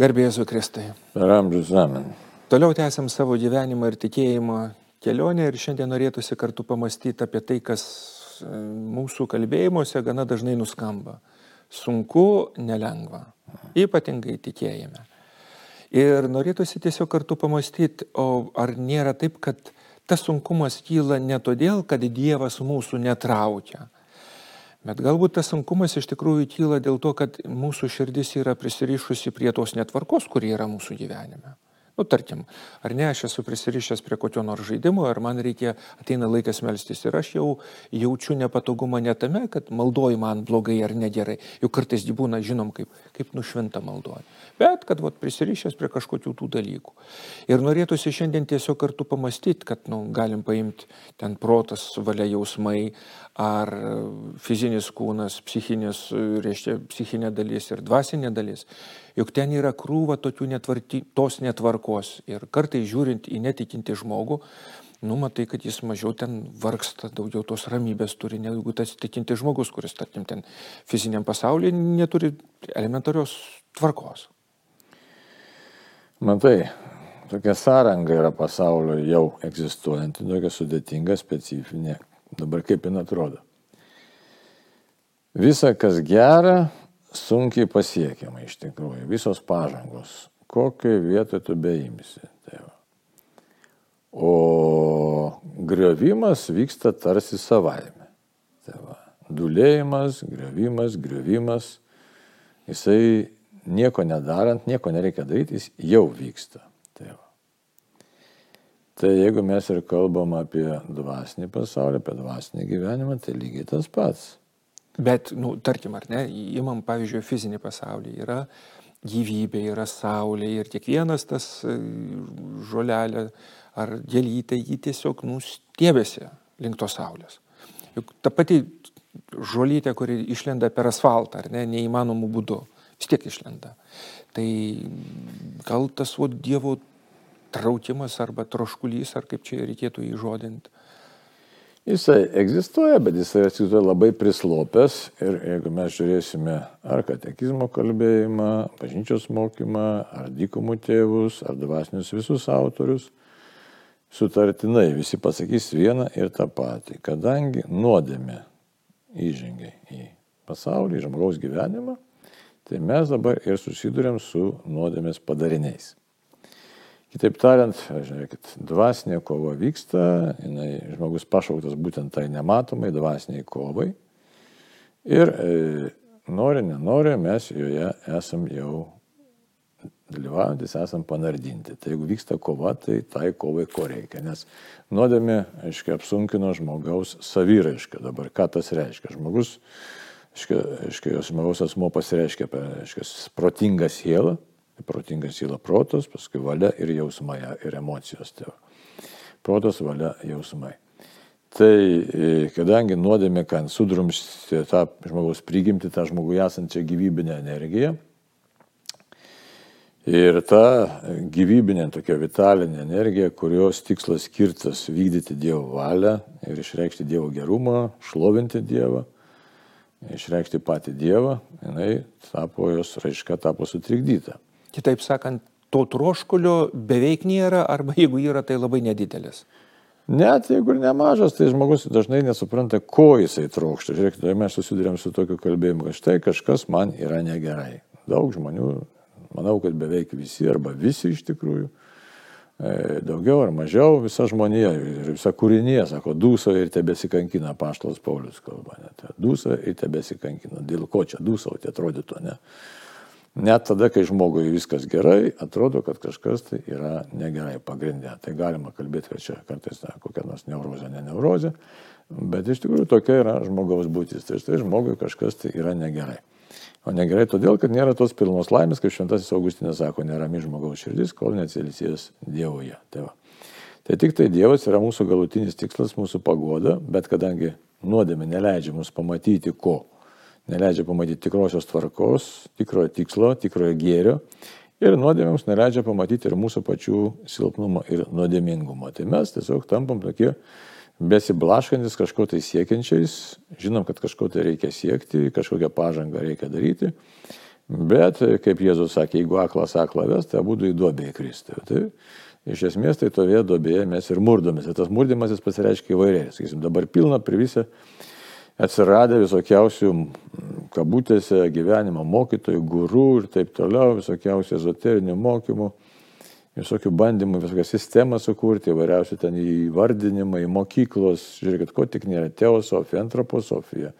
Garbėsiu Kristai. Per amžius amen. Toliau tęsiam savo gyvenimą ir tikėjimo kelionę ir šiandien norėtųsi kartu pamastyti apie tai, kas e, mūsų kalbėjimuose gana dažnai nuskamba. Sunku, nelengva. Ypatingai tikėjime. Ir norėtųsi tiesiog kartu pamastyti, o ar nėra taip, kad tas sunkumas kyla ne todėl, kad Dievas mūsų netraukia, Bet galbūt tas sunkumas iš tikrųjų kyla dėl to, kad mūsų širdis yra prisirišusi prie tos netvarkos, kuri yra mūsų gyvenime. Nu, tarkim, ar ne, aš esu prisirišęs prie kokio nors žaidimo, ar man reikia, ateina laikas melstis ir aš jau jaučiu nepatogumą ne tame, kad maldoji man blogai ar negerai, juk kartais būna, žinom, kaip, kaip nušventa maldoji, bet kad vat, prisirišęs prie kažkokių tų dalykų. Ir norėtųsi šiandien tiesiog kartu pamastyti, kad nu, galim paimti ten protas, valia jausmai, ar fizinis kūnas, psichinis, reiškia, psichinė dalis ir dvasinė dalis. Juk ten yra krūva tokių netvarki, tos netvarkos. Ir kartai žiūrint į netikinti žmogų, nu matai, kad jis mažiau ten vargsta, daugiau tos ramybės turi, negu tas tikinti žmogus, kuris, tarkim, ten fiziniam pasaulyje neturi elementarios tvarkos. Matai, tokia sąranga yra pasaulio jau egzistuojanti, tokia sudėtinga, specifinė. Dabar kaip jin atrodo. Visa, kas gera, sunkiai pasiekiama iš tikrųjų, visos pažangos, kokioje vietoje tu beimsi. Tai va. o griovimas vyksta tarsi savaime. Tai va. Dulėjimas, griovimas, griovimas, jisai nieko nedarant, nieko nereikia daryti, jis jau vyksta. Tai, va. tai jeigu mes ir kalbam apie dvasinį pasaulį, apie dvasinį gyvenimą, tai lygiai tas pats. Bet, nu, tarkim, ar ne, imam, pavyzdžiui, fizinį pasaulį. Yra gyvybė, yra saulė ir kiekvienas tas e, žolelė ar gėlytė jį tiesiog nustiebėsi link tos saulės. Juk ta pati žolytė, kuri išlenda per asfaltą, ar ne, neįmanomų būdų, vis tiek išlenda. Tai gal tas vo, Dievo traukimas arba troškulys, ar kaip čia reikėtų įžodinti, Jisai egzistuoja, bet jisai egzistuoja labai prislopęs ir jeigu mes žiūrėsime ar katekizmo kalbėjimą, bažnyčios mokymą, ar dykumų tėvus, ar dvasinius visus autorius, sutartinai visi pasakys vieną ir tą patį. Kadangi nuodėmė įžengia į pasaulį, į žmogaus gyvenimą, tai mes dabar ir susidurėm su nuodėmės padariniais. Kitaip tariant, žiūrėkit, dvasinė kova vyksta, jinai, žmogus pašauktas būtent tai nematomai dvasiniai kovai. Ir e, nori, nenori, mes joje esam jau dalyvaujantis, esam panardinti. Tai jeigu vyksta kova, tai tai kovai ko reikia. Nes nuodėmė, aiškiai, apsunkino žmogaus saviraišką. Dabar ką tas reiškia? Žmogus, aiškiai, žmogaus asmo pasireiškia apie, aiškiai, protingą sielą protingas yra protas, paskui valia ir jausmai ir emocijos. Tai protas, valia, jausmai. Tai e, kadangi nuodėmė, kad sudrumsti tą žmogaus prigimti, tą žmogų esančią gyvybinę energiją, ir ta gyvybinė tokia vitalinė energija, kurios tikslas skirtas vykdyti Dievo valią ir išreikšti Dievo gerumą, šlovinti Dievą, išreikšti patį Dievą, jinai tapo jos raiška, tapo sutrikdyta. Kitaip sakant, to troškulio beveik nėra, arba jeigu yra, tai labai nedidelis. Net jeigu ir nemažas, tai žmogus dažnai nesupranta, ko jisai trokšta. Žiūrėkite, tai mes susidurėm su tokiu kalbėjimu, kad štai kažkas man yra negerai. Daug žmonių, manau, kad beveik visi arba visi iš tikrųjų, e, daugiau ar mažiau visa žmonija ir visa kūrinė, sako, dūso ir tebesikankina, paštas Paulius kalba, net. Dūso ir tebesikankina. Dėl ko čia dūsauti atrodytų, ne? Net tada, kai žmogui viskas gerai, atrodo, kad kažkas tai yra negerai pagrindė. Tai galima kalbėti, kad čia kartais na, kokia nors neurozė, ne neurozė, bet iš tikrųjų tokia yra žmogaus būtis. Tai štai žmogui kažkas tai yra negerai. O negerai todėl, kad nėra tos pilnos laimės, kaip šventasis Augustinas sako, nerami žmogaus širdis, kol neatsilisės Dievoje. Tai, va. tai tik tai Dievas yra mūsų galutinis tikslas, mūsų pagoda, bet kadangi nuodėmė neleidžia mums pamatyti ko neleidžia pamatyti tikrosios tvarkos, tikrojo tikslo, tikrojo gėrio ir nuodėmėms neleidžia pamatyti ir mūsų pačių silpnumo ir nuodėmingumo. Tai mes tiesiog tampam tokie besiblaškantis kažko tai siekiančiais, žinom, kad kažko tai reikia siekti, kažkokią pažangą reikia daryti, Bet, kaip Jėzus sakė, jeigu aklas aklą ves, tai būtų į duobę įkristi. Tai iš esmės tai toje duobėje mes ir murdomės. Ir tas murdimas jis pasireiškia įvairiai. Sakysim, dabar pilna privisę atsiradę visokiausių kabutėse gyvenimo mokytojų, gurų ir taip toliau, visokiausių ezoterinių mokymų, visokių bandymų, visokią sistemą sukurti, įvairiausių ten įvardinimai, mokyklos, žiūrėkit, ko tik nėra, teosofija, antroposofija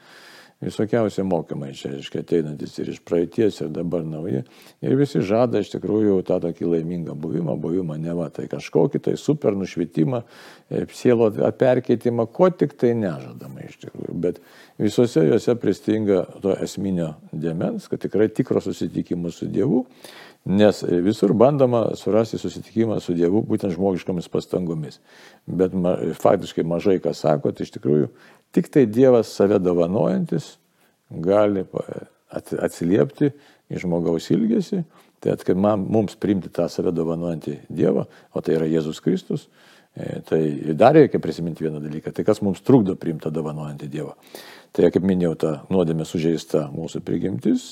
visokiausi mokymai čia, reiškia, ateinantis ir iš praeities, ir dabar nauji. Ir visi žada iš tikrųjų tą tokį laimingą buvimą, buvimą ne va, tai kažkokį tai super nušvitimą, e, sielo perkeitimą, ko tik tai nežadama iš tikrųjų. Bet visose juose pristinga to esminio demens, kad tikrai tikro susitikimo su Dievu, nes visur bandoma surasti susitikimą su Dievu būtent žmogiškomis pastangomis. Bet ma, faktiškai mažai kas sako, tai iš tikrųjų Tik tai Dievas save dovanojantis gali atsiliepti į žmogaus ilgesį, tai kad man, mums priimti tą save dovanojantį Dievą, o tai yra Jėzus Kristus, e, tai dar reikia prisiminti vieną dalyką, tai kas mums trukdo priimti tą dovanojantį Dievą. Tai kaip minėjau, ta nuodėmė sužeista mūsų prigimtis,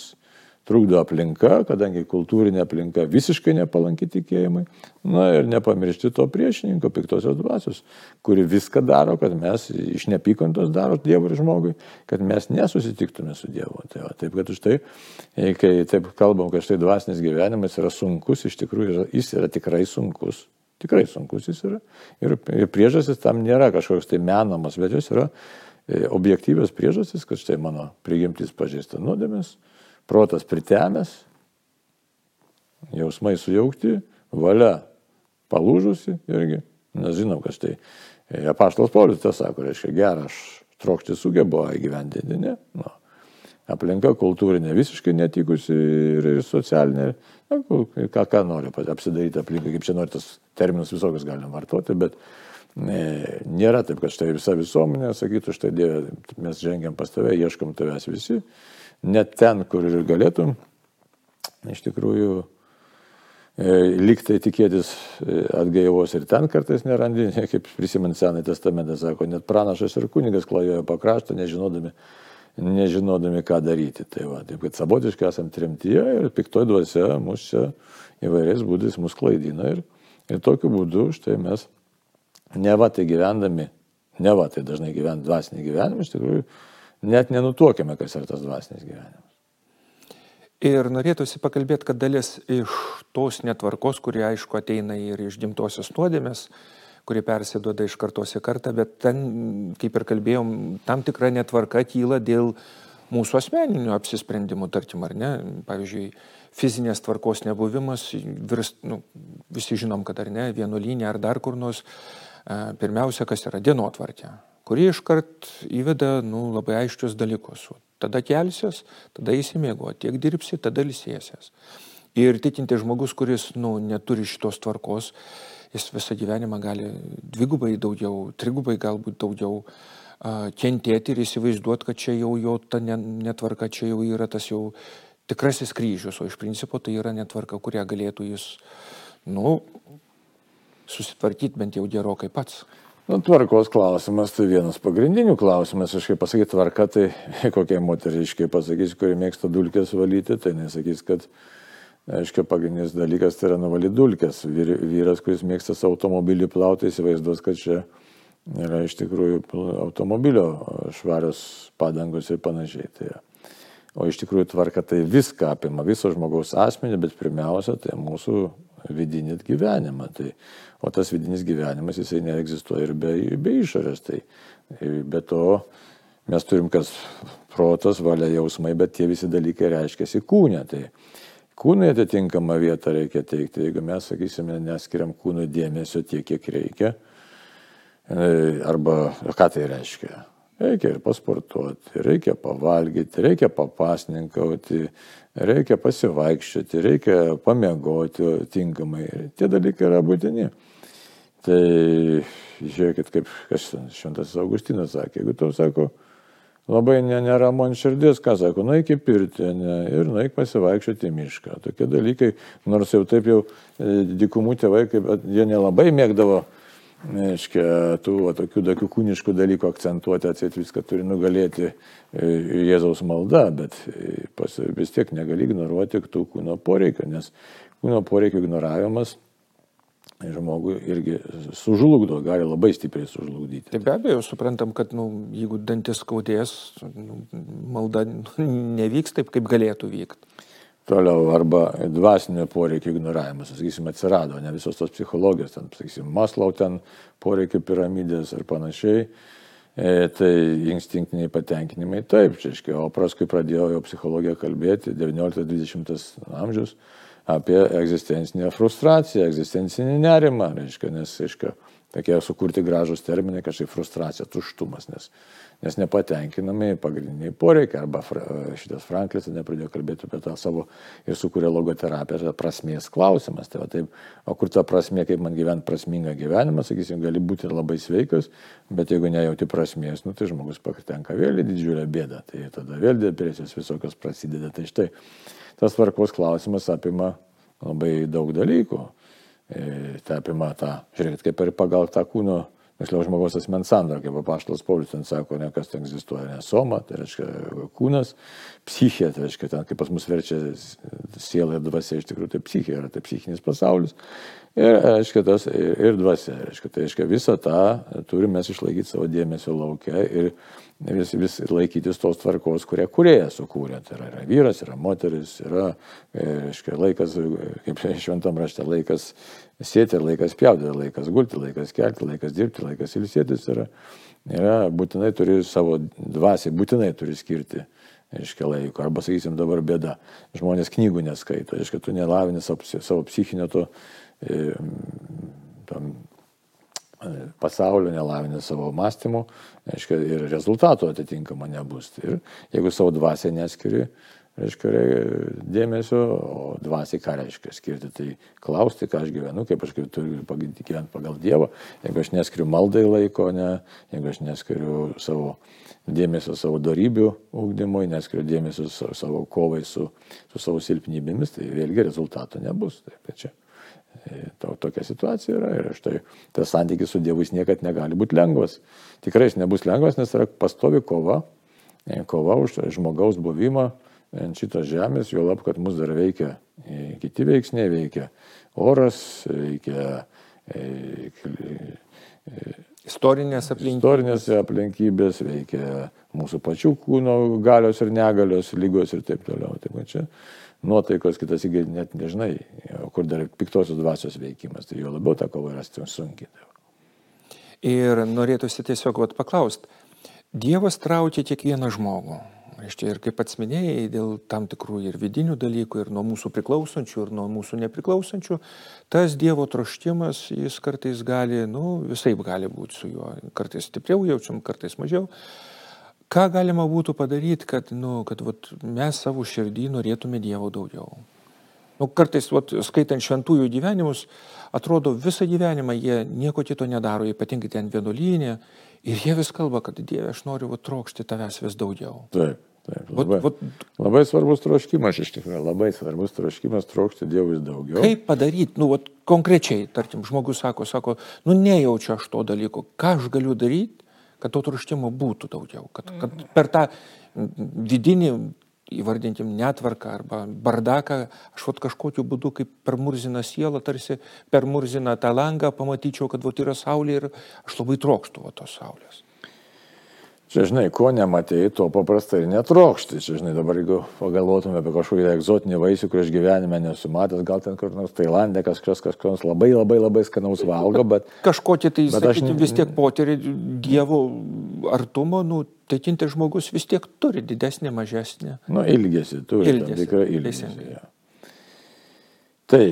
trukdo aplinka, kadangi kultūrinė aplinka visiškai nepalanki tikėjimui. Na ir nepamiršti to priešininko, piktosios dvasios, kuri viską daro, kad mes iš nepykantos daro Dievui ir žmogui, kad mes nesusitiktume su Dievu. Tai va, taip, kad už tai, kai taip kalbam, kad štai dvasinis gyvenimas yra sunkus, iš tikrųjų jis yra tikrai sunkus. Tikrai sunkus jis yra. Ir, ir priežastis tam nėra kažkoks tai menamas, bet jos yra e, objektyvios priežastis, kad štai mano prigimtis pažįsta nuodėmės protas pritemęs, jausmai sujaukti, valia palūžusi irgi, nes žinom, kas tai apaštalas Paulius tą sako, reiškia, gerą aš trokšti sugebu įgyvendinti, ne? Nu, aplinka kultūrinė visiškai netikusi ir, ir socialinė, na, ką, ką nori apsidaryti aplinką, kaip čia nori tas terminus visokius galim vartoti, bet ne, nėra taip, kad štai visa visuomenė sakytų, štai Dieve, mes žengiam pas tave, ieškom tavęs visi, net ten, kur ir galėtum, iš tikrųjų, e, liktai tikėtis e, atgaivos ir ten kartais nerandi, kaip prisimint Senąjį testamentą, sako, net pranašas ir kunigas klajoja pakraštą, nežinodami, nežinodami, ką daryti. Tai va, taip kad savotiškai esam tremtyje ir piktoj dvasia mus čia įvairiais būdais mus klaidina ir, ir tokiu būdu štai mes ne va tai gyvendami, ne va tai dažnai gyvent dvasinį gyvenimą, iš tikrųjų net nenutuokiame, kas yra tas dvasinis gyvenimas. Ir norėtųsi pakalbėti, kad dalis iš tos netvarkos, kurie aišku ateina ir iš gimtosios nuodėmės, kurie persiduoda iš kartos į kartą, bet ten, kaip ir kalbėjom, tam tikra netvarka kyla dėl mūsų asmeninių apsisprendimų, tarkim, ar ne. Pavyzdžiui, fizinės tvarkos nebuvimas, virs, nu, visi žinom, kad ar ne, vienuolynė ar dar kur nors, pirmiausia, kas yra dienotvarkė kuri iškart įveda nu, labai aiškius dalykus. Tada kelsies, tada įsimėgo, tiek dirbsi, tada lisėsies. Ir tikinti žmogus, kuris nu, neturi šitos tvarkos, jis visą gyvenimą gali dvigubai daugiau, trigubai galbūt daugiau uh, kentėti ir įsivaizduoti, kad čia jau jo ta netvarka, čia jau yra tas jau tikrasis kryžius, o iš principo tai yra netvarka, kurią galėtų jis, nu, susitvarkyti bent jau gerokai pats. Nu, tvarkos klausimas tai vienas pagrindinių klausimas. Aš kaip pasakyti tvarka, tai kokiai moteriškai pasakysiu, kuri mėgsta dulkės valyti, tai nesakys, kad, aiškiai, pagrindinis dalykas tai yra nuvalyti dulkės. Vyras, kuris mėgsta savo automobilį plauti, įsivaizduos, kad čia yra iš tikrųjų automobilio švarios padangos ir panašiai. Tai, o iš tikrųjų tvarka tai viską apima, viso žmogaus asmenį, bet pirmiausia, tai mūsų vidinį gyvenimą. Tai, o tas vidinis gyvenimas jisai neegzistuoja ir be, be išorės. Tai be to mes turim kas protas, valia, jausmai, bet tie visi dalykai reiškiasi kūne. Tai kūnui atitinkamą vietą reikia teikti. Jeigu mes, sakysime, neskiriam kūnui dėmesio tiek, kiek reikia, e, arba ką tai reiškia? Reikia ir pasportuoti, reikia pavalgyti, reikia papasninkauti, reikia pasivaikščioti, reikia pamiegoti tinkamai. Tie dalykai yra būtini. Tai žiūrėkit, kaip šventas Augustinas sakė, jeigu tau sako, labai neramu ant širdies, ką sako, nueik į pirtį ne, ir nueik pasivaikščioti į mišką. Tokie dalykai, nors jau taip jau e, dikumų tėvai, kaip, jie nelabai mėgdavo Reiškia, tų va, tokių, tokių kūniškų dalykų akcentuoti, atsėti viską turi nugalėti e, Jėzaus malda, bet e, pas, vis tiek negali ignoruoti tų kūno poreikio, nes kūno poreikio ignoravimas žmogui irgi sužlugdo, gali labai stipriai sužlugdyti. Tai be abejo, suprantam, kad nu, jeigu dantis skaudės, nu, malda nevyks taip, kaip galėtų vykti. Toliau, arba dvasinio poreikio ignoravimas, sakysime, atsirado, ne visos tos psichologijos, ten, sakysime, Maslau ten poreikio piramidės ir panašiai, e, tai instinktiniai patenkinimai, taip, čia, aiškiai, o paskui pradėjo jau psichologija kalbėti, 19-20 amžius, apie egzistencinę frustraciją, egzistencinį nerimą, reiškia, nes, reiškia, tokie sukurti gražus terminai, kažkaip frustracija, tuštumas, nes, nes nepatenkinami pagrindiniai poreikiai, arba šitas Franklis nepradėjo kalbėti apie tą savo ir sukūrė logoterapiją, tai prasmės klausimas. Tai va, taip, o kur ta prasmė, kaip man gyventi prasmingą gyvenimą, sakysim, gali būti labai sveikas, bet jeigu nejauti prasmės, nu, tai žmogus patenka vėl į didžiulę bėdą, tai tada vėl depresijos visokios prasideda. Tai štai tas tvarkos klausimas apima labai daug dalykų. E, tai apima tą, žiūrėkit, kaip ir pagal tą kūno, tiksliau žmogaus asmens sandorą, kaip apaštalas Paulius ten sako, ne kas ten egzistuoja, ne soma, tai reiškia kūnas, psichė, tai reiškia ten, kaip pas mus verčia siela ir dvasia, iš tikrųjų tai psichė yra, tai psichinis pasaulis. Ir, reiškia, tas, ir, ir dvasia, reiškia, tai reiškia visą tą turime išlaikyti savo dėmesio laukia ir vis, vis laikytis tos tvarkos, kurią kuriejas sukūrė. Tai yra, yra vyras, yra moteris, yra, e, reiškia, laikas, kaip šventam rašte, laikas sėti, laikas pjaudyti, laikas gulti, laikas kelti, laikas dirbti, laikas ilsėtis. Yra, yra būtinai turi savo dvasiai, būtinai turi skirti. Reiškia laiko. Arba, sakysim, dabar bėda. Žmonės knygų neskaito. Reiškia, tu nelavini savo psichinio to e, tam, pasaulio, nelavinė savo mąstymų, aiškia, ir rezultato atitinkama nebus. Ir jeigu savo dvasią neskiri, reiškia, dėmesio, o dvasiai ką reiškia skirti, tai klausti, ką aš gyvenu, kaip aš turiu gyventi pagal Dievą, jeigu aš neskiriu maldai laiko, ne, jeigu aš neskiriu savo dėmesio savo darybių ūkdymui, neskiriu dėmesio savo kovai su, su savo silpnybėmis, tai vėlgi rezultato nebus. Taip, tai čia tokia situacija yra ir štai tas santykis su Dievu jis niekada negali būti lengvas. Tikrai jis nebus lengvas, nes yra pastovi kova, e, kova už žmogaus buvimą ant šitos žemės, jo lab, kad mus dar veikia e, kiti veiksniai, veikia oras, veikia e, istorinės aplinkybės. Istorinės aplinkybės veikia mūsų pačių kūno galios ir negalios, lygos ir taip toliau. Taip, čia nuotaikos, kitas net nežinai, kur dar piktosios dvasios veikimas, tai jo labiau tą kovą rasti sunkiai. Ir norėtųsi tiesiog vat, paklausti, Dievas traukia kiekvieną žmogų. Reiškia, ir kaip pats minėjai, dėl tam tikrų ir vidinių dalykų, ir nuo mūsų priklausančių, ir nuo mūsų nepriklausančių, tas Dievo troštimas, jis kartais gali, nu, visai gali būti su juo. Kartais stipriau jaučiam, kartais mažiau. Ką galima būtų padaryti, kad, nu, kad vat, mes savo širdį norėtume Dievo daugiau? Nu, kartais, vat, skaitant šventųjų gyvenimus, atrodo visą gyvenimą jie nieko kito nedaro, ypatingai ten vienuolynė, ir jie vis kalba, kad Dieve, aš noriu vat, trokšti tavęs vis daugiau. Taip. Taip, labai, vat, vat, labai svarbus troškimas iš tikrųjų, labai svarbus troškimas trokšti Dievui daugiau. Kaip padaryti, nu, vat, konkrečiai, tarkim, žmogus sako, sako, nu nejaučiu aš to dalyko, ką aš galiu daryti, kad to troškimo būtų daugiau, kad, kad per tą vidinį, įvardintim, netvarką arba bardaką, aš vat kažkokiu būdu, kaip per murziną sielą, tarsi per murziną tą langą, pamatyčiau, kad vat yra saulė ir aš labai trokštų vat tos saulės. Čia, žinai, ko nematėjai, to paprastai netrokšti. Čia, žinai, dabar jeigu pagalvotume apie kažkokį egzotinį vaisių, kurį aš gyvenime nesu matęs, gal ten kur nors Tailandė kažkas kažkas labai labai labai skanaus valgo, bet... Kažkokie tai, sakyti, aš... vis tiek potyrį Dievo artumo, nu, teikinti žmogus vis tiek turi didesnį, mažesnį. Nu, ilgesi, turi. Ilgesi. Tikrai ilgesi. Ja. Tai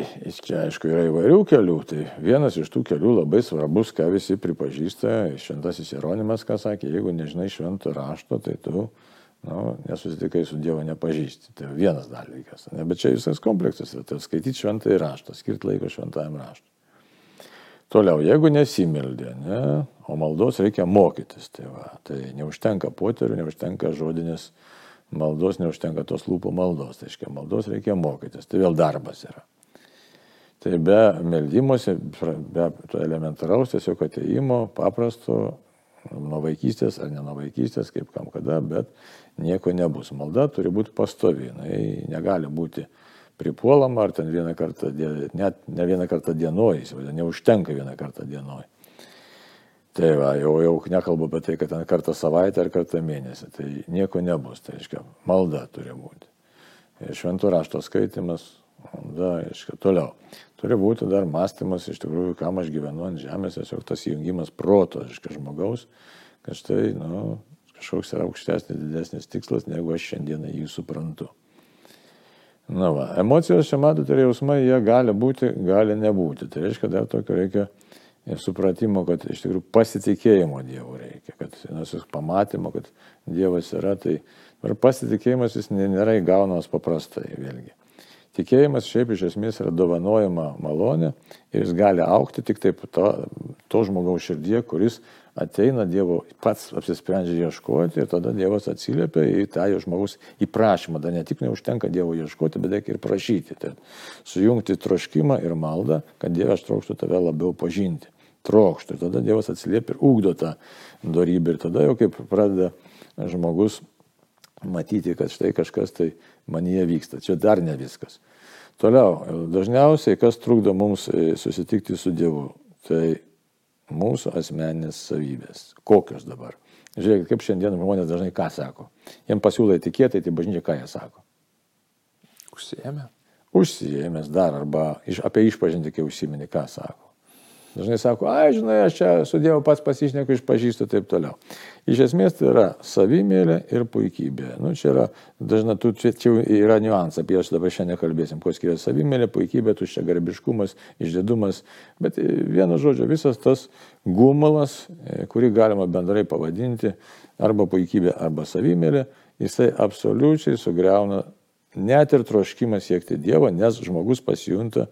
čia aišku yra įvairių kelių, tai vienas iš tų kelių labai svarbus, ką visi pripažįsta, šventasis Jeronimas, ką sakė, jeigu nežinai švento rašto, tai tu nu, nesusitikai su Dievu nepažįsti. Tai vienas dalykas. Ne? Bet čia visas kompleksas yra, tai skaityti šventąjį raštą, skirti laiko šventajam raštui. Toliau, jeigu nesimeldė, ne, o maldos reikia mokytis, tai, va, tai neužtenka poterių, neužtenka žodinės maldos, neužtenka tos lūpų maldos, tai reiškia, maldos reikia mokytis, tai vėl darbas yra. Tai be meldymosi, be to elementaraus tiesiog ateimo, paprasto, nuo vaikystės ar ne nuo vaikystės, kaip kam kada, bet nieko nebus. Malda turi būti pastovi, jinai negali būti pripuolama ar ten vieną kartą, net ne vieną kartą dienoj, neužtenka vieną kartą dienoj. Tai va, jau, jau nekalbu apie tai, kad ten kartą savaitę ar kartą mėnesį, tai nieko nebus, tai reiškia, malda turi būti. Šventų rašto skaitimas, malda, reiškia, toliau. Turi būti dar mąstymas iš tikrųjų, kam aš gyvenu ant žemės, tiesiog tas įjungimas proto, reiškia, žmogaus, kad štai, nu, kažkoks yra aukštesnis, didesnis tikslas, negu aš šiandieną jį suprantu. Na va, emocijos čia matote ir jausmai, jie gali būti, gali nebūti. Tai reiškia, dar tokio reikia supratimo, kad iš tikrųjų pasitikėjimo Dievu reikia, kad nusis pamatymo, kad Dievas yra, tai ir pasitikėjimas jis nėra įgaunamas paprastai vėlgi. Tikėjimas šiaip iš esmės yra dovanojama malonė ir jis gali aukti tik taip to, to žmogaus širdie, kuris ateina Dievo, pats apsisprendžia ieškoti ir tada Dievas atsiliepia į tą jo žmogus įprašymą. Dar ne tik neužtenka Dievo ieškoti, bet reikia ir prašyti. Tai sujungti troškimą ir maldą, kad Dievas trokštų tave labiau pažinti. Trokštų. Ir tada Dievas atsiliepia ir ugdo tą darybę. Ir tada jau kaip pradeda žmogus matyti, kad štai kažkas tai manyje vyksta. Čia dar ne viskas. Toliau, dažniausiai kas trukdo mums e, susitikti su Dievu? Tai mūsų asmeninės savybės. Kokios dabar? Žiūrėkit, kaip šiandien žmonės dažnai ką sako. Jiems pasiūlai tikėtai, tai bažnyčia ką jie sako? Užsiemė. Užsiemęs dar arba iš, apie išpažinti, kai užsiminė, ką sako. Dažnai sako, ai, žinai, aš čia su Dievu pats pasišneku, išpažįstu ir taip toliau. Iš esmės tai yra savimėlė ir puikybė. Nu, čia yra, dažnai, tu, čia, čia yra niuansas, apie jas dabar šiandien kalbėsim, kuo skiriasi savimėlė, puikybė, tuščia garbiškumas, išdėdumas. Bet e, vieno žodžio, visas tas gumalas, e, kurį galima bendrai pavadinti arba puikybė, arba savimėlė, jisai absoliučiai sugriauna net ir troškimą siekti Dievo, nes žmogus pasijunta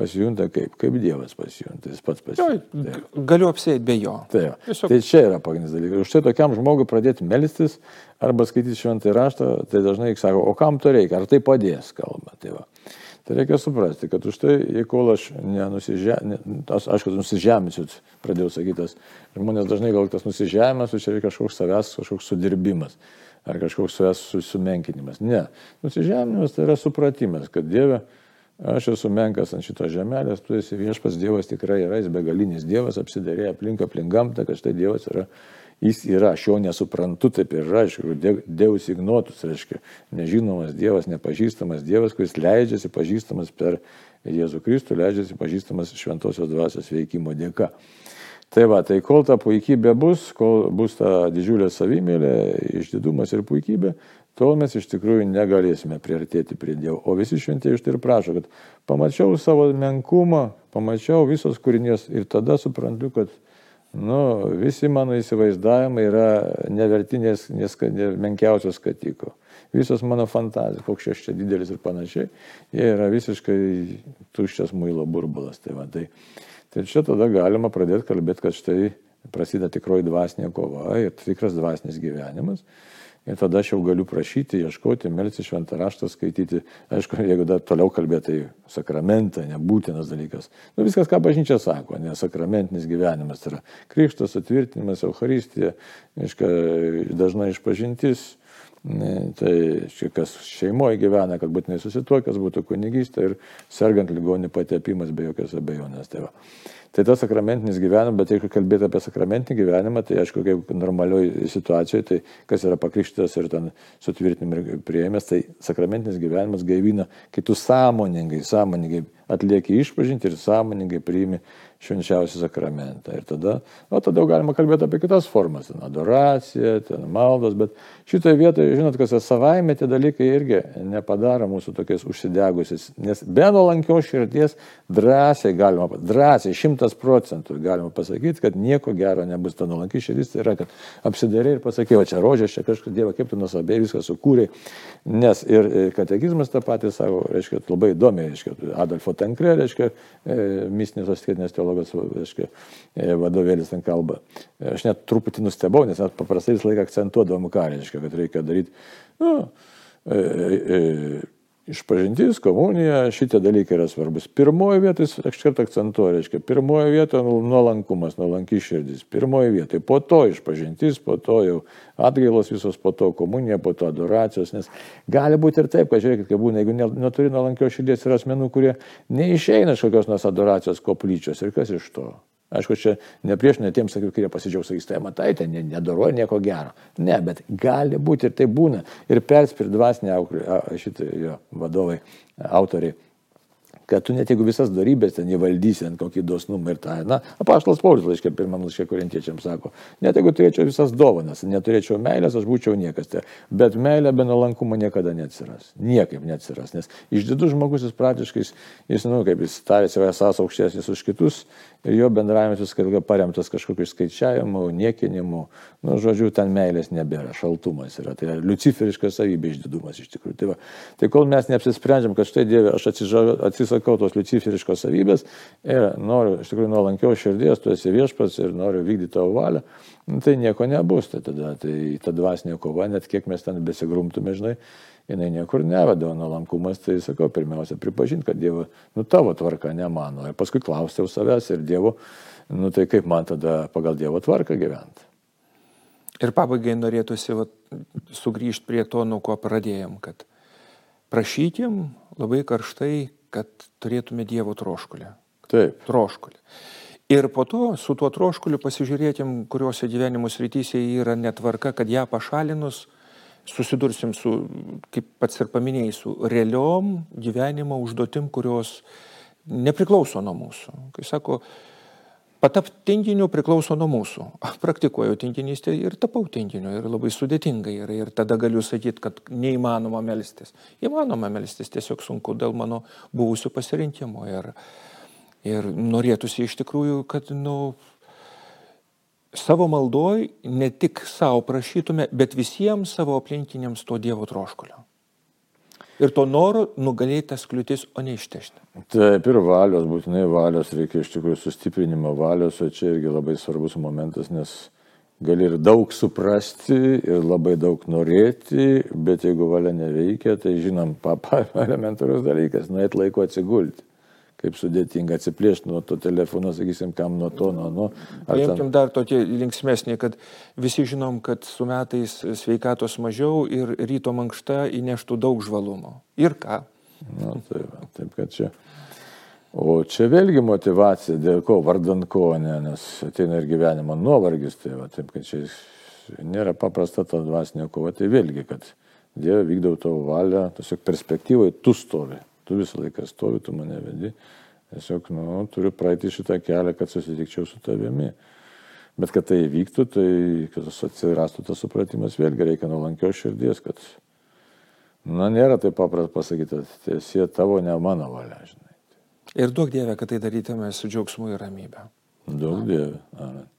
pasijunta kaip, kaip Dievas pasijunta, jis pats pasijunta. Jo, galiu apsėti be jo. Taip. Tiesiog... Tai čia yra pagrindinis dalykas. Už tai tokiam žmogui pradėti melstis arba skaityti šventą raštą, tai dažnai sako, o kam to reikia, ar tai padės, kalba. Tai, va. tai reikia suprasti, kad už tai, kol aš nenusižemėsiu, aš aišku, nusižemėsiu, pradėjau sakyti, tas žmonės dažnai gal tas nusižemės, čia yra kažkoks savęs, kažkoks sudirbimas ar kažkoks savęs sumenkinimas. Ne, nusižeminimas tai yra supratimas, kad Dieve, Aš esu menkas ant šitos žemelės, tu esi viešpas Dievas tikrai yra, jis begalinis Dievas, apsidarė aplink aplink gamtą, kad štai Dievas yra, jis yra, aš jo nesuprantu, taip ir yra, aišku, Dievas ignotus, reiškia, nežinomas Dievas, nepažįstamas Dievas, kuris leidžiasi pažįstamas per Jėzų Kristų, leidžiasi pažįstamas šventosios dvasios veikimo dėka. Tai va, tai kol ta puikybė bus, kol bus ta didžiulė savimėlė, išdidumas ir puikybė, tol mes iš tikrųjų negalėsime priartėti prie Dievo. O visi šventieji iš tai ir prašo, kad pamačiau savo menkumą, pamačiau visos kūrinės ir tada suprantu, kad nu, visi mano įsivaizdavimai yra nevertinės, nes ne, menkiausios skatiko. Visos mano fantazijos, koks aš čia didelis ir panašiai, jie yra visiškai tuščias muilo burbulas. Tai, va, tai, tai čia tada galima pradėti kalbėti, kad štai prasideda tikroji dvasinė kova ir tikras dvasinis gyvenimas. Ir tada aš jau galiu prašyti, ieškoti, melsti šventą raštą, skaityti. Aišku, jeigu dar toliau kalbėti, tai sakramentą, nebūtinas dalykas. Nu, viskas, ką bažnyčia sako, nes sakramentinis gyvenimas tai yra krikštas, atvirtinimas, Euharistija, aišku, dažnai išpažintis. Tai kas šeimoje gyvena, kad būtinai susituokęs būtų kunigystė ir sergant ligonį patepimas be jokios abejonės. Tai va. Tai tas sakramentinis gyvenimas, bet jeigu kalbėti apie sakramentinį gyvenimą, tai aišku, kaip normalioj situacijoje, tai kas yra pakrikštytas ir ten sutvirtinim ir prieimęs, tai sakramentinis gyvenimas gaivina, kai tu sąmoningai, sąmoningai atlieki išpažinti ir sąmoningai priimi švenčiausią sakramentą. Ir tada, o tada jau galima kalbėti apie kitas formas, ten adoracija, ten maldos, bet šitoje vietoje, žinot, kas yra savaime, tie dalykai irgi nepadaro mūsų tokiais užsidegusiais, nes be nuolankios širdies drąsiai galima, drąsiai, šimtas procentų galima pasakyti, kad nieko gero nebus. Ta nuolanki širdis tai yra, kad apsidarė ir pasakė, o čia rožės, čia kažkas Dieva, kaip tu nusabėjai viską sukūrė. Nes ir e, katekizmas tą patį savo, reiškia, labai įdomiai, reiškia, Adolfo Tankre, reiškia, e, mistinės asketinės teologijos teologijos reiškia, e, vadovėlis ten kalba. Aš net truputį nustebau, nes mes paprastai visą laiką akcentuodavom ką reiškia, kad reikia daryti nu, e, e, Išpažintis, komunija, šitie dalykai yra svarbus. Pirmoji vieta, aš kartą akcentuoju, reiškia, pirmoji vieta nuolankumas, nuolanki širdis. Pirmoji vieta, po to išpažintis, po to jau atgailos visos, po to komunija, po to adoracijos, nes gali būti ir taip, kad žiūrėkit, kaip būna, jeigu neturi nuolankios širdies, yra asmenų, kurie neišeina iš kokios nors adoracijos koplyčios ir kas iš to. Aišku, čia ne prieš netiems, kurie pasidžiaugs, sakys, tai matai, tai nedaroja nieko gero. Ne, bet gali būti ir tai būna. Ir perspir dvasinė šitai jo vadovai, autoriai kad tu net jeigu visas darybės ten įvaldysi ant kokį dosnumą ir tą, na, apaštalas Paulius laiškė, pirmam laiškė korintiečiams sako, net jeigu turėčiau visas dovanas, neturėčiau meilės, aš būčiau niekas, tai, bet meilė be nuolankumo niekada neatsiras, niekaip neatsiras, nes išdidus žmogus jis praktiškai, jis, nu, kaip jis tarėsi, esas aukštesnis už kitus. Ir jo bendravimas viskas paremtas kažkokiu skaičiavimu, niekinimu, nu, žodžiu, ten meilės nebėra, šaltumas yra, tai yra luciferiška savybė išdidumas iš tikrųjų. Tai, va, tai kol mes neapsisprendžiam, kad štai Dieve, aš atsisakau atsisakau tos luciferiškos savybės ir noriu iš tikrųjų nuolankiau širdies, tu esi viešpats ir noriu vykdyti tavo valią, nu, tai nieko nebus. Tai tada tai ta dvasinė kova, net kiek mes ten besigrumtume, žinai, jinai niekur neveda, o nuolankumas, tai sakau, pirmiausia, pripažinti, kad Dievo, nu tavo tvarka, ne mano. Ir paskui klausiau savęs ir Dievo, nu tai kaip man tada pagal Dievo tvarką gyventi. Ir pabaigai norėtųsi va, sugrįžti prie to, nuo ko pradėjom, kad prašykim labai karštai, kad turėtume Dievo troškulį. Taip. Troškulį. Ir po to su tuo troškuliu pasižiūrėtim, kuriuose gyvenimo srityse yra netvarka, kad ją pašalinus susidursim su, kaip pats ir paminėjai, su realiom gyvenimo užduotim, kurios nepriklauso nuo mūsų. Kai sako, Patapti tinginiu priklauso nuo mūsų. Praktikuoju tinginystę ir tapau tinginiu ir labai sudėtingai yra. Ir tada galiu sakyti, kad neįmanoma melstis. Įmanoma melstis, tiesiog sunku dėl mano buvusių pasirinkimų. Ir, ir norėtųsi iš tikrųjų, kad nu, savo maldoj ne tik savo prašytume, bet visiems savo aplinkiniams to Dievo troškulio ir to noro nugalėti tas kliūtis, o ne ištešti. Taip, ir valios, būtinai valios, reikia iš tikrųjų sustiprinimo valios, o čia irgi labai svarbus momentas, nes gali ir daug suprasti, ir labai daug norėti, bet jeigu valia neveikia, tai žinom, papa, elementarus dalykas, nuėt laiko atsigulti kaip sudėtinga atsiplėšti nuo to telefono, sakysim, kam nuo to, nuo nuo. Paimkim ten... dar tokį linksmesnį, kad visi žinom, kad su metais sveikatos mažiau ir ryto mankšta įneštų daug žvalumo. Ir ką? Na, tai taip, kad čia. O čia vėlgi motivacija, dėl ko, vardant ko, ne, nes ateina ir gyvenimo nuovargis, tai va, taip, kad čia nėra paprasta ta dvasinė kova, tai vėlgi, kad Dieve vykdau tavo valią, tiesiog perspektyvai tu stovi tu visą laiką stovi, tu mane vedi. Tiesiog, nu, turiu praeiti šitą kelią, kad susitikčiau su tavimi. Bet kad tai vyktų, tai kad atsirastų tas supratimas, vėlgi reikia nuolankios širdies, kad, na, nėra taip paprasta pasakyti, tiesie tavo, ne mano valia, žinai. Ir duok Dievę, kad tai darytume su džiaugsmu ir ramybė. Daug Dievė. Amen.